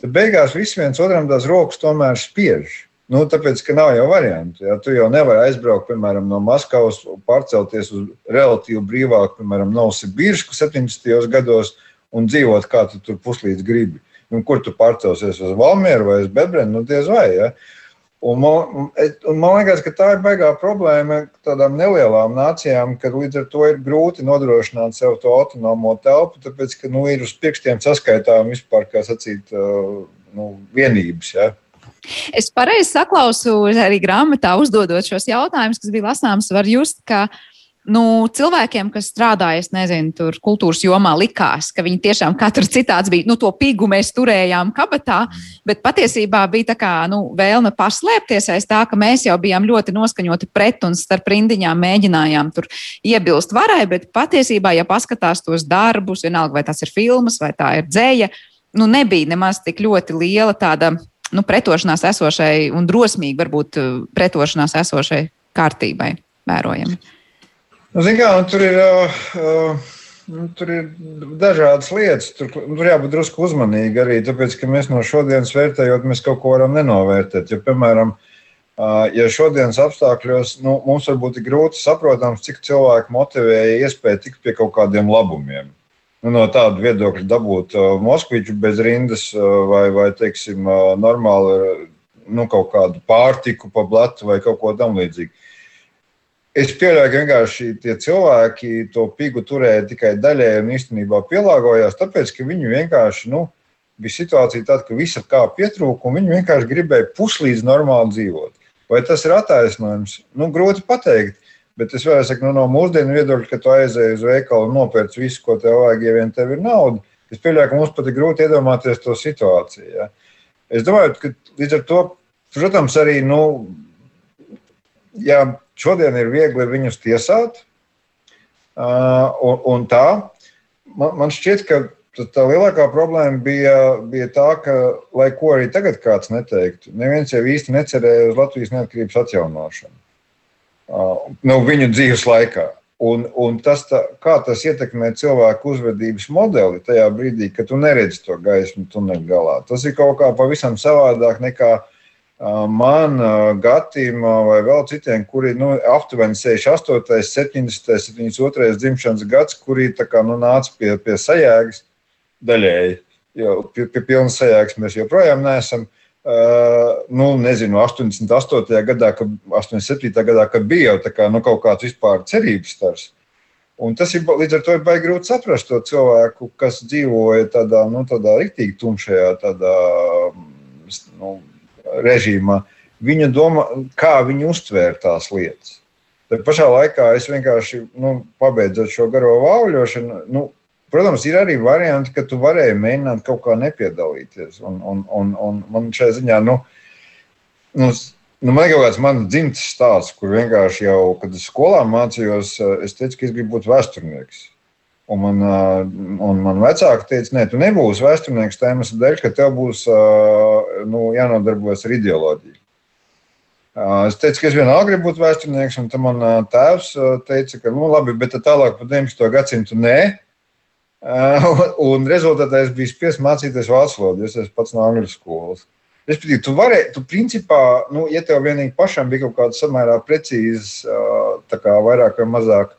tad beigās viss viens otram tās rokas tomēr spiež. Nu, tāpēc, ka nav jau variantu. Ja? Tu jau nevari aizbraukt, piemēram, no Maskavas, pārcelties uz relatīvi brīvāku, piemēram, Novosibirsku 70. gados un dzīvot kā tu tur puslīdz gribi. Un kur tu pārcelsies uz Valmieru vai uz Bebrenu? Nu, diez vai. Ja? Uh, Un man, un man liekas, ka tā ir baigā problēma tādām nelielām nācijām, ka līdz ar to ir grūti nodrošināt sev to autonomo telpu, tāpēc, ka nu, ir uz pirkstiem saskaitām vispār, kā sacīt, nu, vienības. Ja? Es pareizi saklausu arī grāmatā, uzdodot šos jautājumus, kas bija lasāms, var just, ka uh, nu, cilvēkiem, kas strādājas, nezinu, tur kultūras jomā, likās, ka viņi tiešām katrs citāds bija, nu, to pigu mēs turējām kabatā, bet patiesībā bija tā kā, nu, vēlme paslēpties aiz tā, ka mēs jau bijām ļoti noskaņoti pret un starp rindiņām mēģinājām tur iebilst varai, bet patiesībā, ja paskatās tos darbus, vienalga vai tas ir filmas vai tā ir dzēja, nu, nebija nemaz tik ļoti liela tāda, nu, pretošanās esošai un drosmīgi varbūt pretošanās esošai kārtībai vērojami. Nu, kā, nu, tur, ir, uh, nu, tur ir dažādas lietas. Tur, tur jābūt drusku uzmanīgi arī, tāpēc, ka mēs no šodienas vērtējot, mēs kaut ko varam nenovērtēt. Ja, piemēram, uh, ja šodienas apstākļos nu, mums varbūt ir grūti saprotams, cik cilvēku motivēja iespēja tikt pie kaut kādiem labumiem. Nu, no tāda viedokļa dabūt uh, Moskviču bez rindas vai, vai teiksim, normālu nu, kaut kādu pārtiku pa blatu vai kaut ko tamlīdzīgu. Es pieļauju, ka vienkārši tie cilvēki to pigu turēja tikai daļēji un īstenībā pielāgojās, tāpēc ka viņi vienkārši, nu, bija situācija tāda, ka visa kā pietrūka, un viņi vienkārši gribēja puslīdz normāli dzīvot. Vai tas ir attaisnojums? Nu, grūti pateikt. Bet es vēlreiz saku, nu, no mūsdienu viedokļa, ka tu aizēji uz veikalu un nopērci visu, ko tev vajag, ja vien tev ir nauda. Es pieļauju, ka mums pat ir grūti iedomāties to situāciju. Ja. Es domāju, ka līdz ar to, protams, arī, nu, ja Šodien ir viegli viņus tiesāt. Un, un tā, man, man šķiet, ka tā lielākā problēma bija, bija tā, ka, lai ko arī tagad kāds neteiktu, neviens jau īsti necerēja uz Latvijas neatkarības atjaunošanu nu, viņu dzīves laikā. Un, un tas, tā, kā tas ietekmē cilvēku uzvedības modeli tajā brīdī, kad tu neredzi to gaismu tuneļa galā. Tas ir kaut kā pavisam savādāk nekā uh, man, Gatim vai vēl citiem, kuri nu, aptuveni 68, 70, 72 dzimšanas gads, kuri kā, nu, nāca pie, pie sajēgas daļēji. Jo pie, pie pilnas sajēgas mēs joprojām neesam. Uh, nu, nezinu, 88. gadā, kad, 87. gadā, kad bija jau kā, nu, kaut kāds vispār cerības stars. Un tas ir līdz ar to ir baigi grūti saprast to cilvēku, kas dzīvoja tādā, nu, tādā rīktīgi tumšajā, tādā, nu, režīmā, viņa domā, kā viņi uztvēra tās lietas. Tā pašā laikā es vienkārši nu, pabeidzot šo garo vāļošanu. Nu, protams, ir arī varianti, ka tu varēji mēģināt kaut kā nepiedalīties. Un, un, un, un man šajā ziņā, nu, nu, nu man ir kaut kāds mans dzimtes stāsts, kur vienkārši jau, kad es skolā mācījos, es teicu, ka es gribu būt vēsturnieks. Un man, un man vecāki teica, nē, tu nebūsi vēsturnieks tā iemesla dēļ, ka tev būs nu, jānodarbojas ar ideoloģiju. Es teicu, ka es vienalga gribu būt vēsturnieks, un tam man tēvs teica, ka, nu, labi, bet tālāk par 19. gadsimtu nē. Un rezultātā es biju spiests mācīties vācu valodu, jo es esmu pats no angļu skolas. Respektīvi, tu vari, tu principā, nu, ja tev vienīgi pašam bija kaut kāda samērā precīza, tā kā vairāk vai mazāk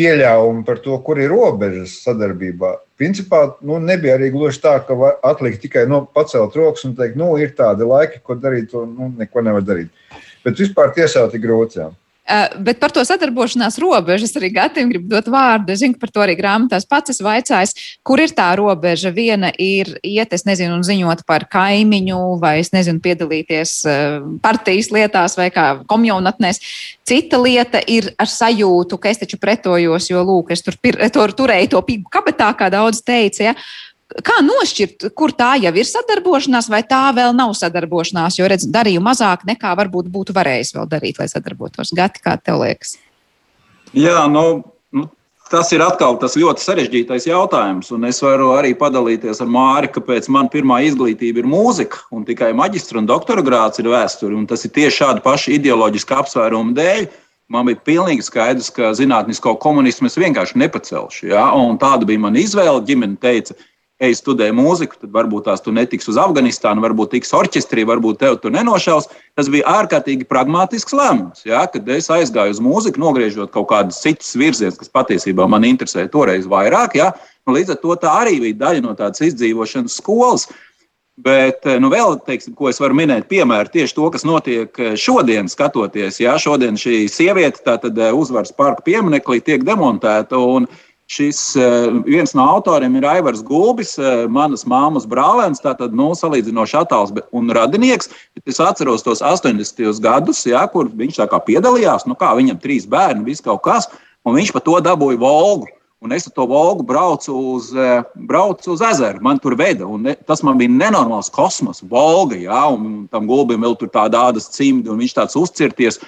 pieļāvumi par to, kur ir robežas sadarbībā. Principā nu, nebija arī gluži tā, ka atlikt tikai nu, pacelt rokas un teikt, nu, ir tādi laiki, ko darīt, un nu, neko nevar darīt. Bet vispār tiesāt ir grūti. Jā. Uh, bet par to sadarbošanās robežu es arī Gatim gribu dot vārdu. Es zinu, ka par to arī grāmatās pats esmu vaicājis, kur ir tā robeža. Viena ir iet, es nezinu, un ziņot par kaimiņu, vai es nezinu, piedalīties uh, partijas lietās vai kā komjonatnēs. Cita lieta ir ar sajūtu, ka es taču pretojos, jo, lūk, es tur, tur turēju to pigu kabetā, kā daudz teica. Ja? Kā nošķirt, kur tā jau ir sadarbošanās, vai tā vēl nav sadarbošanās? Jo, redz, darīju mazāk nekā varbūt būtu varējis vēl darīt, lai sadarbotos. Gati, kā tev liekas? Jā, nu, nu, tas ir atkal tas ļoti sarežģītais jautājums. Un es varu arī padalīties ar Māri, kāpēc man pirmā izglītība ir mūzika, un tikai maģistra un doktora grāts ir vēsture. Tas ir tieši šādu pašu ideoloģisku apsvērumu dēļ. Man bija pilnīgi skaidrs, ka zinātnisko komunismu es vienkārši nepacelšu. Ja? Tāda bija mana izvēle. Ģimene teica, ej studē mūziku, tad varbūt tās tu netiksi uz Afganistānu, varbūt tiks orķestrī, varbūt tev tur nenošaus. Tas bija ārkārtīgi pragmatisks lēmums. Ja, kad es aizgāju uz mūziku, nogriežot kaut kādus citus virzienus, kas patiesībā man interesēja toreiz vairāk, ja, nu, līdz ar to tā arī bija daļa no tādas izdzīvošanas skolas. Bet, nu, vēl, teiksim, ko es varu minēt, piemēram, tieši to, kas notiek šodien, skatoties. Jā, šodien šī sieviete, tātad uzvaras parka pieminekli, tiek demontēta. Un, uh, Šis eh, viens no autoriem ir Aivars Gulbis, eh, manas māmas brālēns, tātad nu, salīdzinoši attēls un radinieks. Es atceros tos 80. gadus, ja, kur viņš piedalījās. Nu, kā, viņam trīs bērni, viss kaut kas, un viņš par to dabūja Volgu. Un es ar to Volgu braucu uz, eh, braucu uz ezeru. Man tur veda. Ne, tas man bija nenormāls kosmos, Volga. Ja, un tam gulbim vēl tur tāda ādas cimdi, un viņš tāds uzcirties.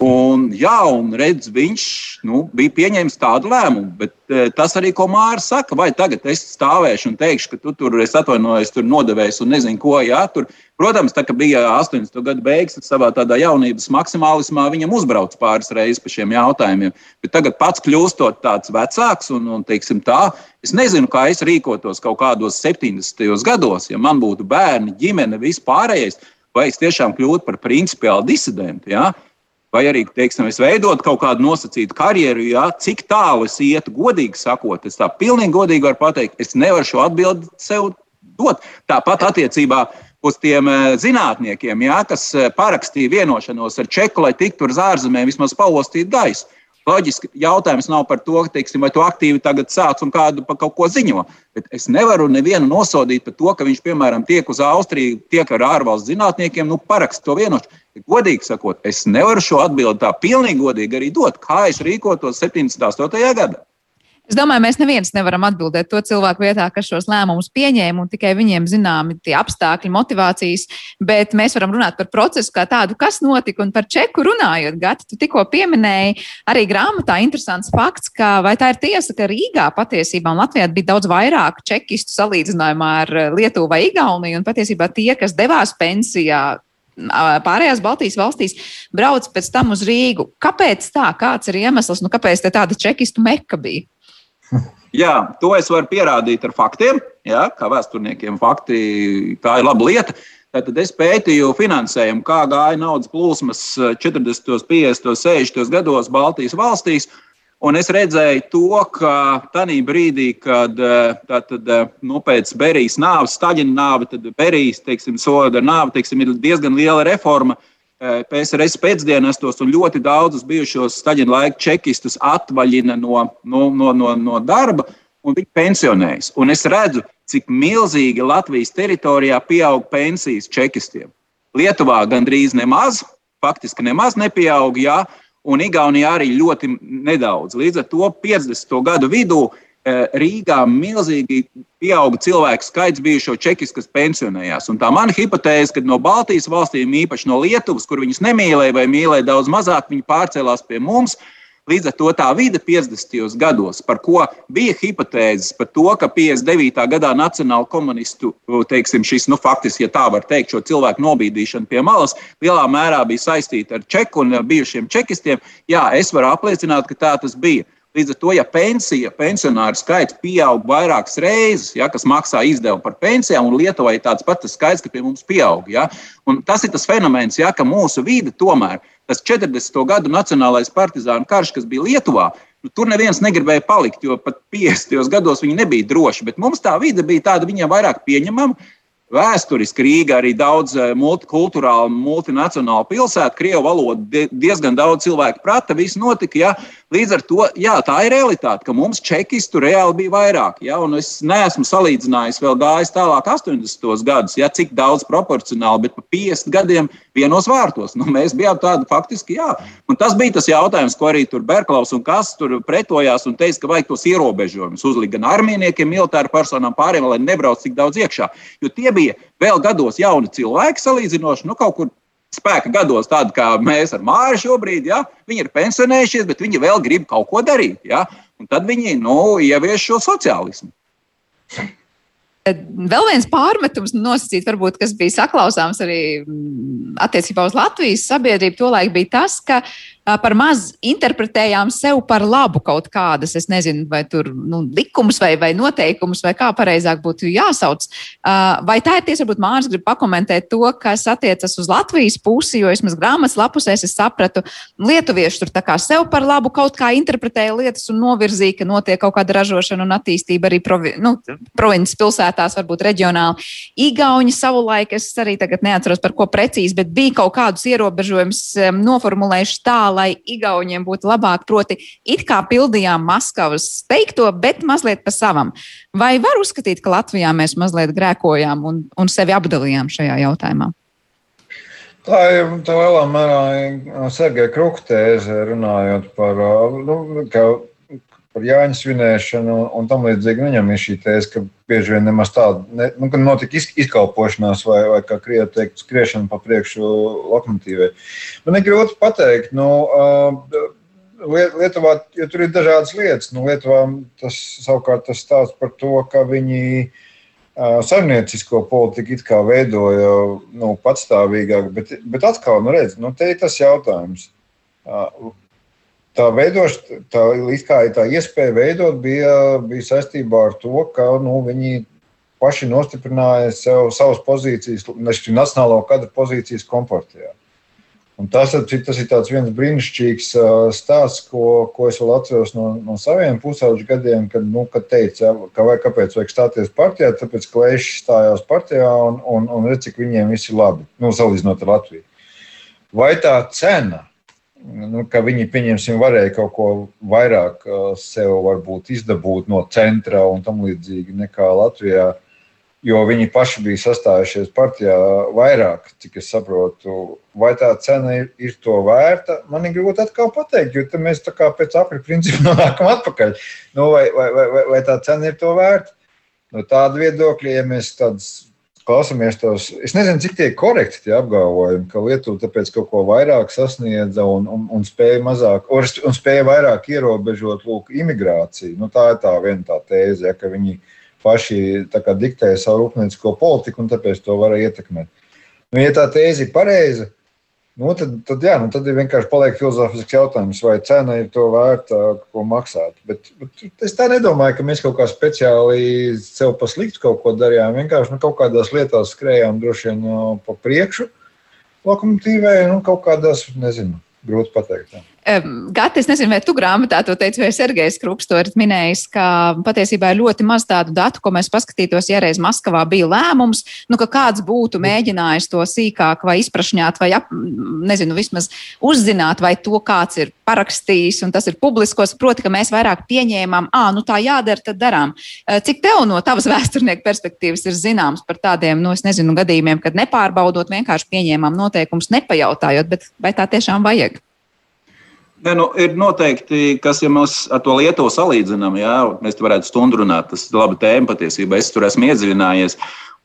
Un, jā, un redz, viņš nu, bija pieņēmis tādu lēmumu. Bet e, tas arī, ko Mārcis saka, vai tagad es stāvēšu un teikšu, ka tu tur es atvainojos, tur nodevējis un nezinu, ko. Jā, tur, protams, tā bija 80. gada beigas, tad savā tādā jaunības maksimālismā viņam uzbrauc pāris reizes par šiem jautājumiem. Bet tagad pats kļūstot tāds vecāks un, un teiksim tā, es nezinu, kā es rīkotos kaut kādos 70. gados, ja man būtu bērni, ģimene, vispārējais, vai es tiešām kļūtu par principiālu disidentu. Ja? Vai arī, teiksim, es veidotu kaut kādu nosacītu karjeru, ja, cik tālu es ietu, godīgi sakot, es tā pilnīgi godīgi varu pateikt, es nevaru šo atbildi sev dot. Tāpat attiecībā uz tiem eh, zinātniekiem, ja, kas eh, parakstīja vienošanos ar Čeku, lai tiktu uz ārzemēm vismaz paostīt gaisu. Loģiski jautājums nav par to, teiksim, vai tu aktīvi tagad sāc un kādu par kaut ko ziņo. Bet es nevaru nevienu nosodīt par to, ka viņš, piemēram, tiek uz Austriju, tiek ar ārvalstu zinātniekiem, nu, parakst to vienošanos. Godīgi sakot, es nevaru šo atbildi tā pilnīgi godīgi arī dot, kā es rīkotos 78. gadā. Es domāju, mēs neviens nevaram atbildēt to cilvēku vietā, kas šos lēmumus pieņēma, un tikai viņiem zināmi tie apstākļi, motivācijas, bet mēs varam runāt par procesu kā tādu, kas notika, un par čeku runājot. Gati, tu tikko pieminēji arī grāmatā interesants fakts, ka vai tā ir tiesa, ka Rīgā patiesībā Latvijā bija daudz vairāk čekistu salīdzinājumā ar Lietuvu vai Igauniju, un patiesībā tie, kas devās pensijā, pārējās Baltijas valstīs brauc pēc tam uz Rīgu. Kāpēc tā? Kāds ir iemesls? Nu, kāpēc tāda čekistu meka bija? Jā, to es varu pierādīt ar faktiem. Jā, kā vēsturniekiem, fakti tā ir laba lieta. Tad es pētīju finansējumu, kā gāja naudas plūsmas 40, 50, 60 gados Baltijas valstīs. Un es redzēju to, ka tajā brīdī, kad tātad, nu, pēc Berijas nāves, Staļina nāve, tad Berijas soda nāve teiksim, ir diezgan liela reforma. Uh, PSRS pēcdienestos un ļoti daudzus bijušos Staļina laika čekistus atvaļina no, no, no, no, no darba, un viņi pensionējas. Un es redzu, cik milzīgi Latvijas teritorijā pieaug pensijas čekistiem. Lietuvā gandrīz nemaz, faktiski nemaz nepieaug, jā, un Igaunijā arī ļoti nedaudz. Līdz ar to 50. gadu vidū Eh, Rīgā milzīgi pieauga cilvēku skaits bijušo čekis, kas pensionējās. Un tā mana hipotēze, ka no Baltijas valstīm, īpaši no Lietuvas, kur viņas nemīlēja vai mīlēja daudz mazāk, viņi pārcēlās pie mums. Līdz ar to tā vide 50. gados, par ko bija hipotēzes par to, ka 59. gadā nacionāla komunistu, teiksim, šis, nu, faktiski, ja tā var teikt, šo cilvēku nobīdīšana pie malas, lielā mērā bija saistīta ar čeku un bijušiem čekistiem. Jā, es varu apliecināt, ka tā tas bija. Līdz ar to, ja pensija, pensionāru skaits pieaug vairākas reizes, ja, kas maksā izdevumu par pensijām, un Lietuvā ir tāds pats skaits, ka pie mums pieaug. Ja, tas ir tas fenomens, ja, ka mūsu vide tomēr, tas 40. gadu nacionālais partizānu karš, kas bija Lietuvā, nu, tur neviens negribēja palikt, jo pat 50. gados viņi nebija droši. Bet mums tā vide bija tāda, viņiem vairāk pieņemama. Vēsturiski Rīga arī daudz eh, multikulturāla, multinacionāla pilsēta, krievu valoda diezgan daudz cilvēku prata, viss notika. Ja? Līdz ar to jā, tā ir realitāte, ka mums čekistu reāli bija vairāk. Ja? Un es neesmu salīdzinājis vēl gājis tālāk 80. gadus, ja? cik daudz proporcionāli, bet pa 50 gadiem vienos vārtos. Nu, mēs bijām tādi faktiski, jā. Un tas bija tas jautājums, ko arī tur Berklaus un kas tur pretojās un teica, ka vajag tos ierobežojumus uzlikt gan armijniekiem, militāru personām, pāriem, lai nebrauc tik daudz iekšā. Jo tie bija vēl gados jauni cilvēki salīdzinoši, nu kaut kur spēka gados, tādi kā mēs ar Māri šobrīd, ja, viņi ir pensionējušies, bet viņi vēl grib kaut ko darīt. Ja, tad viņi nu, ievieš šo sociālismu. Vēl viens pārmetums nosacīt, varbūt, kas bija saklausāms arī mm, attiecībā uz Latvijas sabiedrību, tolaik bija tas, ka par maz interpretējām sev par labu kaut kādas, es nezinu, vai tur nu, likumus vai, vai noteikumus, vai kā pareizāk būtu jāsauc. Vai tā ir tiesa, varbūt Mārs grib pakomentēt to, kas attiecas uz Latvijas pusi, jo vismaz grāmatas lapusēs es sapratu, lietuvieši tur tā kā sev par labu kaut kā interpretēja lietas un novirzīja, ka notiek kaut kāda ražošana un attīstība arī provi, nu, provinces pilsētās, varbūt reģionāli. Igauņi savulaik, es arī tagad neatceros par ko precīzi, bet bija kaut kādus ierobežojumus noformulējuši tā, lai Igauniem būtu labāk. Proti, it kā pildījām Maskavas teikto, bet mazliet pa savam. Vai var uzskatīt, ka Latvijā mēs mazliet grēkojām un, un sevi apdalījām šajā jautājumā? Tā ir tā lielā mērā Sergeja Kruktēze runājot par, nu, ka par Jāņa svinēšanu un tam līdzīgi. Viņam ir šī tēze, ka bieži vien nemaz tāda, ne, nu, ka notika izkalpošanās vai, vai kā krievi teikt, skriešana pa priekšu lokomotīvai. Man ir grūti pateikt, nu, Lietuvā, jo tur ir dažādas lietas, nu, Lietuvā tas savukārt tas stāsts par to, ka viņi saimniecisko politiku it kā veidoja nu, patstāvīgāk, bet, bet atkal, nu, redz, nu, te ir tas jautājums tā veidošana, tā, kā, tā iespēja veidot bija, bija saistībā ar to, ka nu, viņi paši nostiprināja sev, savas pozīcijas, nacionālo kadru pozīcijas kompartijā. Un tas, tas ir viens brīnišķīgs stāsts, ko, ko es vēl atceros no, no saviem pusauģu gadiem, kad, nu, kad teica, ka vai, kāpēc vajag stāties partijā, tāpēc, ka Leišs stājās partijā un, un, un redz, cik viņiem viss ir labi, nu, salīdzinot ar Latviju. Vai tā cena nu, ka viņi, pieņemsim, varēja kaut ko vairāk uh, sev varbūt izdabūt no centra un tam līdzīgi nekā Latvijā, jo viņi paši bija sastājušies partijā vairāk, cik es saprotu. Vai tā cena ir, ir to vērta? Man ir grūti atkal pateikt, jo mēs tā kā pēc aprīļa principa nonākam atpakaļ. Nu, vai, vai, vai, vai tā cena ir to vērta? No tāda viedokļa, ja mēs tādas klausāmies tos, es nezinu, cik tie ir korekti tie apgalvojumi, ka Lietuva tāpēc kaut ko vairāk sasniedza un, un, un spēja mazāk, un spēja vairāk ierobežot lūk, imigrāciju. Nu, tā ir tā viena tā tēze, ja, ka viņi paši diktēja savu rūpniecisko politiku un tāpēc to varēja ietekmēt. Nu, ja tā tēze ir pareiza, Nu, tad, tad, jā, nu, tad vienkārši paliek filozofisks jautājums, vai cena ir to vērta, ko maksāt. Bet, bet es tā nedomāju, ka mēs kaut kā speciāli sev pa sliktu kaut ko darījām. Vienkārši nu, kaut kādās lietās skrējām droši vien uh, pa priekšu lokomotīvai, nu, kaut kādās, nezinu, grūti pateikt. Jā. Gati, es nezinu, vai tu grāmatā to teici, vai Sergejs Krups to ir minējis, ka patiesībā ir ļoti maz tādu datu, ko mēs paskatītos, ja reiz Maskavā bija lēmums, nu, ka kāds būtu mēģinājis to sīkāk vai izprašņāt, vai, ap, nezinu, vismaz uzzināt, vai to kāds ir parakstījis, un tas ir publiskos. Proti, ka mēs vairāk pieņēmām, ah, nu tā jādara, tad darām. Cik tev no tavas vēsturnieka perspektīvas ir zināms par tādiem, nu, es nezinu, gadījumiem, kad nepārbaudot, vienkārši pieņēmām noteikumus, nepajautājot, bet vai tā tiešām vajag? Ne, nu, ir noteikti, kas, ja mēs ar to Lietuvu salīdzinām, jā, mēs varētu stundu runāt. Tas ir laba tēma patiesībā. Es tur esmu iedziļinājies.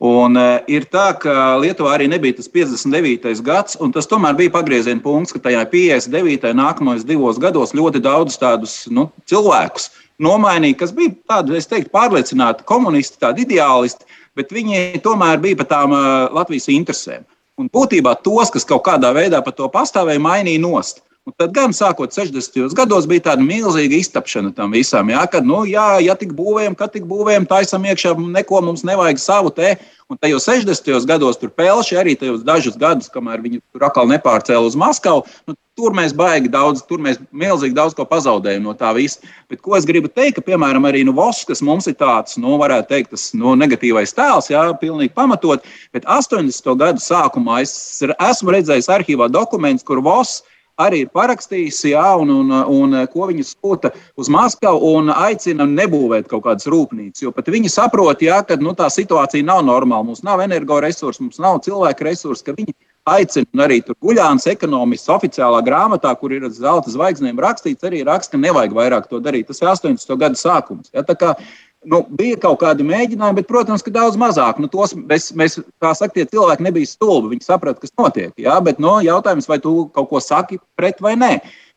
Un, uh, ir tā, ka Lietuvā arī nebija tas 59. gads, un tas tomēr bija pagrieziena punkts, ka tajā 59. nākamajos divos gados ļoti daudz tādus nu, cilvēkus nomainīja, kas bija tādi, es teiktu, pārliecināti komunisti, tādi ideālisti, bet viņi tomēr bija par tām uh, Latvijas interesēm. Un būtībā tos, kas kaut kādā veidā par to pastāvēja, mainīja nost. Un tad gan sākot 60. gados bija tāda milzīga iztapšana tam visam. Jā, kad, nu, jā, ja tik būvējam, kad tik būvējam, taisam iekšā, neko mums nevajag savu te. Un tajos 60. gados tur pelši arī tajos dažus gadus, kamēr viņi tur atkal nepārcēla uz Maskavu. Nu, tur mēs baigi daudz, tur mēs milzīgi daudz ko pazaudējam no tā visa. Bet ko es gribu teikt, ka, piemēram, arī nu, Voss, kas mums ir tāds, nu, varētu teikt, tas nu, negatīvais tēls, jā, pilnīgi pamatot, bet 80. gadu sākumā es esmu redzējis arhīvā dokumentus, kur Voss arī ir parakstījis, jā, un, un, un ko viņi sūta uz Maskavu un aicina nebūvēt kaut kādas rūpnīcas. Jo pat viņi saprot, jā, ka nu, tā situācija nav normāla. Mums nav energoresursu, mums nav cilvēku resursu, ka viņi aicina, arī tur Guļāns ekonomists oficiālā grāmatā, kur ir zelta zvaigznēm rakstīts, arī raksta, ka nevajag vairāk to darīt. Tas ir 80. gada sākums. Ja, Nu, bija kaut kādi mēģinājumi, bet, protams, ka daudz mazāk. Nu, tos mēs, mēs, kā saka, tie cilvēki nebija stulbi. Viņi saprata, kas notiek. Jā, bet nu, jautājums, vai tu kaut ko saki pret vai nē.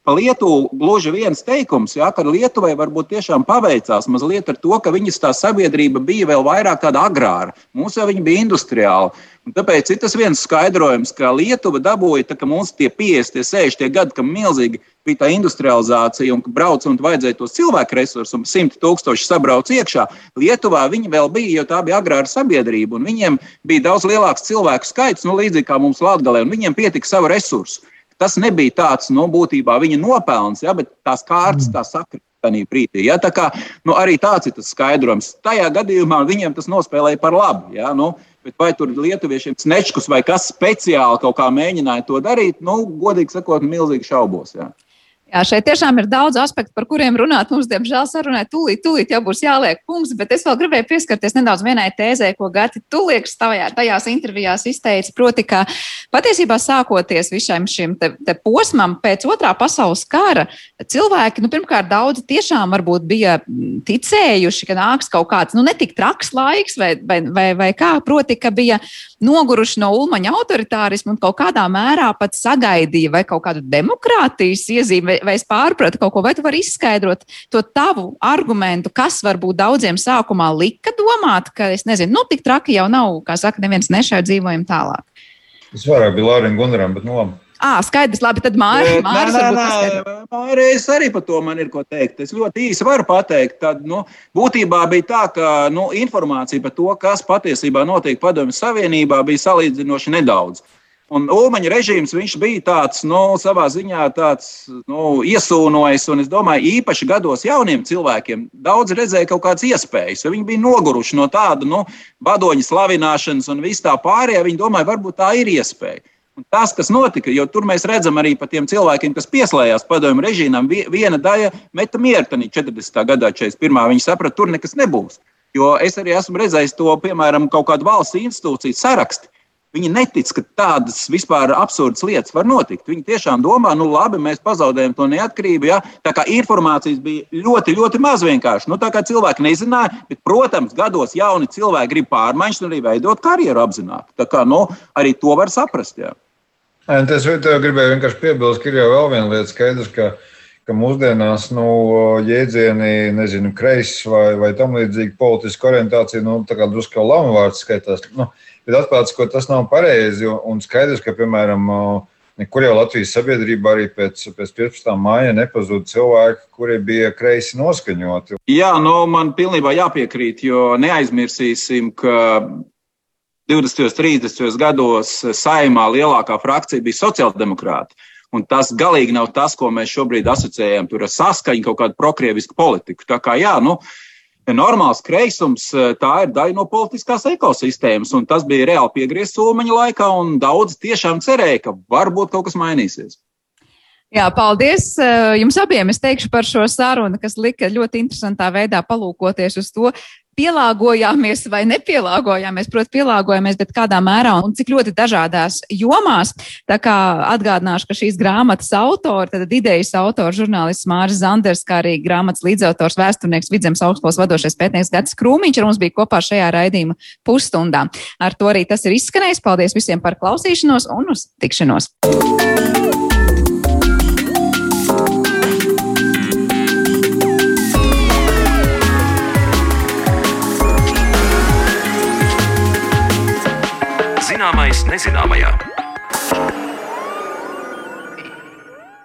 Pa Lietuvu gluži viens teikums, jā, ka Lietuvai varbūt tiešām paveicās mazliet ar to, ka viņas tā sabiedrība bija vēl vairāk tāda agrāra. Mums jau bija industriāla. Un tāpēc ir tas viens skaidrojums, ka Lietuva dabūja, tā, ka mums tie 50, 60 gadi, ka milzīgi bija tā industrializācija un ka brauc un vajadzēja tos cilvēku resursus un simt tūkstoši sabrauc iekšā. Lietuvā viņi vēl bija, jo tā bija agrāra sabiedrība un viņiem bija daudz lielāks cilvēku skaits, nu, līdzīgi kā mums Latvijā, un viņiem pietika savu resursu. Tas nebija tāds, nu, būtībā viņa nopelns, ja, bet tās kārtas tā sakrita tajā brīdī. Ja, tā kā, nu, arī tāds ir tas skaidrojums. Tajā gadījumā viņiem tas nospēlēja par labu. Ja, nu, Bet vai tur lietuviešiem snečkus vai kas speciāli kaut kā mēģināja to darīt, nu, godīgi sakot, milzīgi šaubos. Ja. Jā, šeit tiešām ir daudz aspektu, par kuriem runāt. Mums, diemžēl, sarunai tūlīt, tūlīt jau būs jāliek punkts, bet es vēl gribēju pieskarties nedaudz vienai tēzē, ko Gati Tulieks tajā, tajās intervijās izteica. Proti, ka patiesībā sākoties visam šim te, te posmam pēc otrā pasaules kara, cilvēki, nu, pirmkārt, daudzi tiešām varbūt bija ticējuši, ka nāks kaut kāds, nu, netik traks laiks vai, vai, vai, vai kā, proti, ka bija noguruši no ulmaņa autoritārismu un kaut kādā mērā pat sagaidīja vai kaut kādu demokrātijas iezīmi vai es pārpratu kaut ko, vai tu vari izskaidrot to tavu argumentu, kas varbūt daudziem sākumā lika domāt, ka, es nezinu, nu, tik traki jau nav, kā saka, neviens nešauj dzīvojam tālāk. Tas varētu būt Lārija Gunaram, bet no. Nu, À, skaidrs, labi, tad Mārcis Mārcis arī par to man ir ko teikt. Es ļoti īsi varu pateikt. Tad, nu, būtībā bija tā, ka nu, informācija par to, kas patiesībā notiek Padomju Savienībā, bija salīdzinoši nedaudz. Un Ulmaņa režīms bija tāds, nu, savā ziņā tāds, nu, iesūnojis, un es domāju, īpaši gados jauniem cilvēkiem daudz redzēja kaut kādas iespējas, jo viņi bija noguruši no tāda, nu, vadoņa slavināšanas un viss tā pārējā. Viņi domāja, varbūt tā ir iespēja. Un tas, kas notika, jo tur mēs redzam arī par tiem cilvēkiem, kas pieslēdzās padomju režīmam, viena daļa meta miertanī 40. gadā, 41. Viņi saprata, tur nekas nebūs. Jo es arī esmu redzējis to, piemēram, kaut kādu valsts institūciju sarakstu Viņi netic, ka tādas vispār absurdas lietas var notikt. Viņi tiešām domā, nu labi, mēs pazaudējam to neatkarību. Ja? Tā kā informācijas bija ļoti, ļoti maz vienkārši. Nu, tā kā cilvēki nezināja, bet, protams, gados jauni cilvēki grib pārmaiņas un arī veidot karjeru apzināti. Tā kā nu, arī to var saprast. Ja? Es gribēju vienkārši piebilst, ka ir jau vēl viena lieta skaidrs, ka, ka mūsdienās nu, jēdzieni, nezinu, kreisas vai, vai tam līdzīga politiska orientācija, nu, tā kā drusku kā lama vārds skaitās. Nu, bet atklāts, ka tas nav pareizi. Un skaidrs, ka, piemēram, nekur jau Latvijas sabiedrībā arī pēc, pēc 15. māja nepazuda cilvēki, kuri bija kreisi noskaņoti. Jā, nu, man pilnībā jāpiekrīt, jo neaizmirsīsim, ka 20. un 30. gados saimā lielākā frakcija bija sociāldemokrāti. Un tas galīgi nav tas, ko mēs šobrīd asociējam ar saskaņu, kaut kādu prokrievisku politiku. Tā kā jā, nu, normāls kreisums, eh, tā ir daļa no politiskās ekosistēmas. Un tas bija reāli piegriezts Ulmaņa laikā, un daudz tiešām cerēja, ka varbūt kaut kas mainīsies. Jā, paldies eh, jums abiem. Es teikšu par šo sarunu, kas lika ļoti interesantā veidā palūkoties uz to, pielāgojāmies vai nepielāgojāmies. Protams, pielāgojāmies, bet kādā mērā un cik ļoti dažādās jomās. Tā kā atgādināšu, ka šīs grāmatas autori, tad idejas autors, žurnālists Māris Zanders, kā arī grāmatas līdzautors, vēsturnieks Vidzemes augstskolas vadošais pētnieks Gats Krūmiņš ar mums bija kopā šajā raidījuma pusstundā. Ar to arī tas ir izskanējis. Paldies visiem par klausīšanos un uz tikšanos! Zināmais nezināmajā.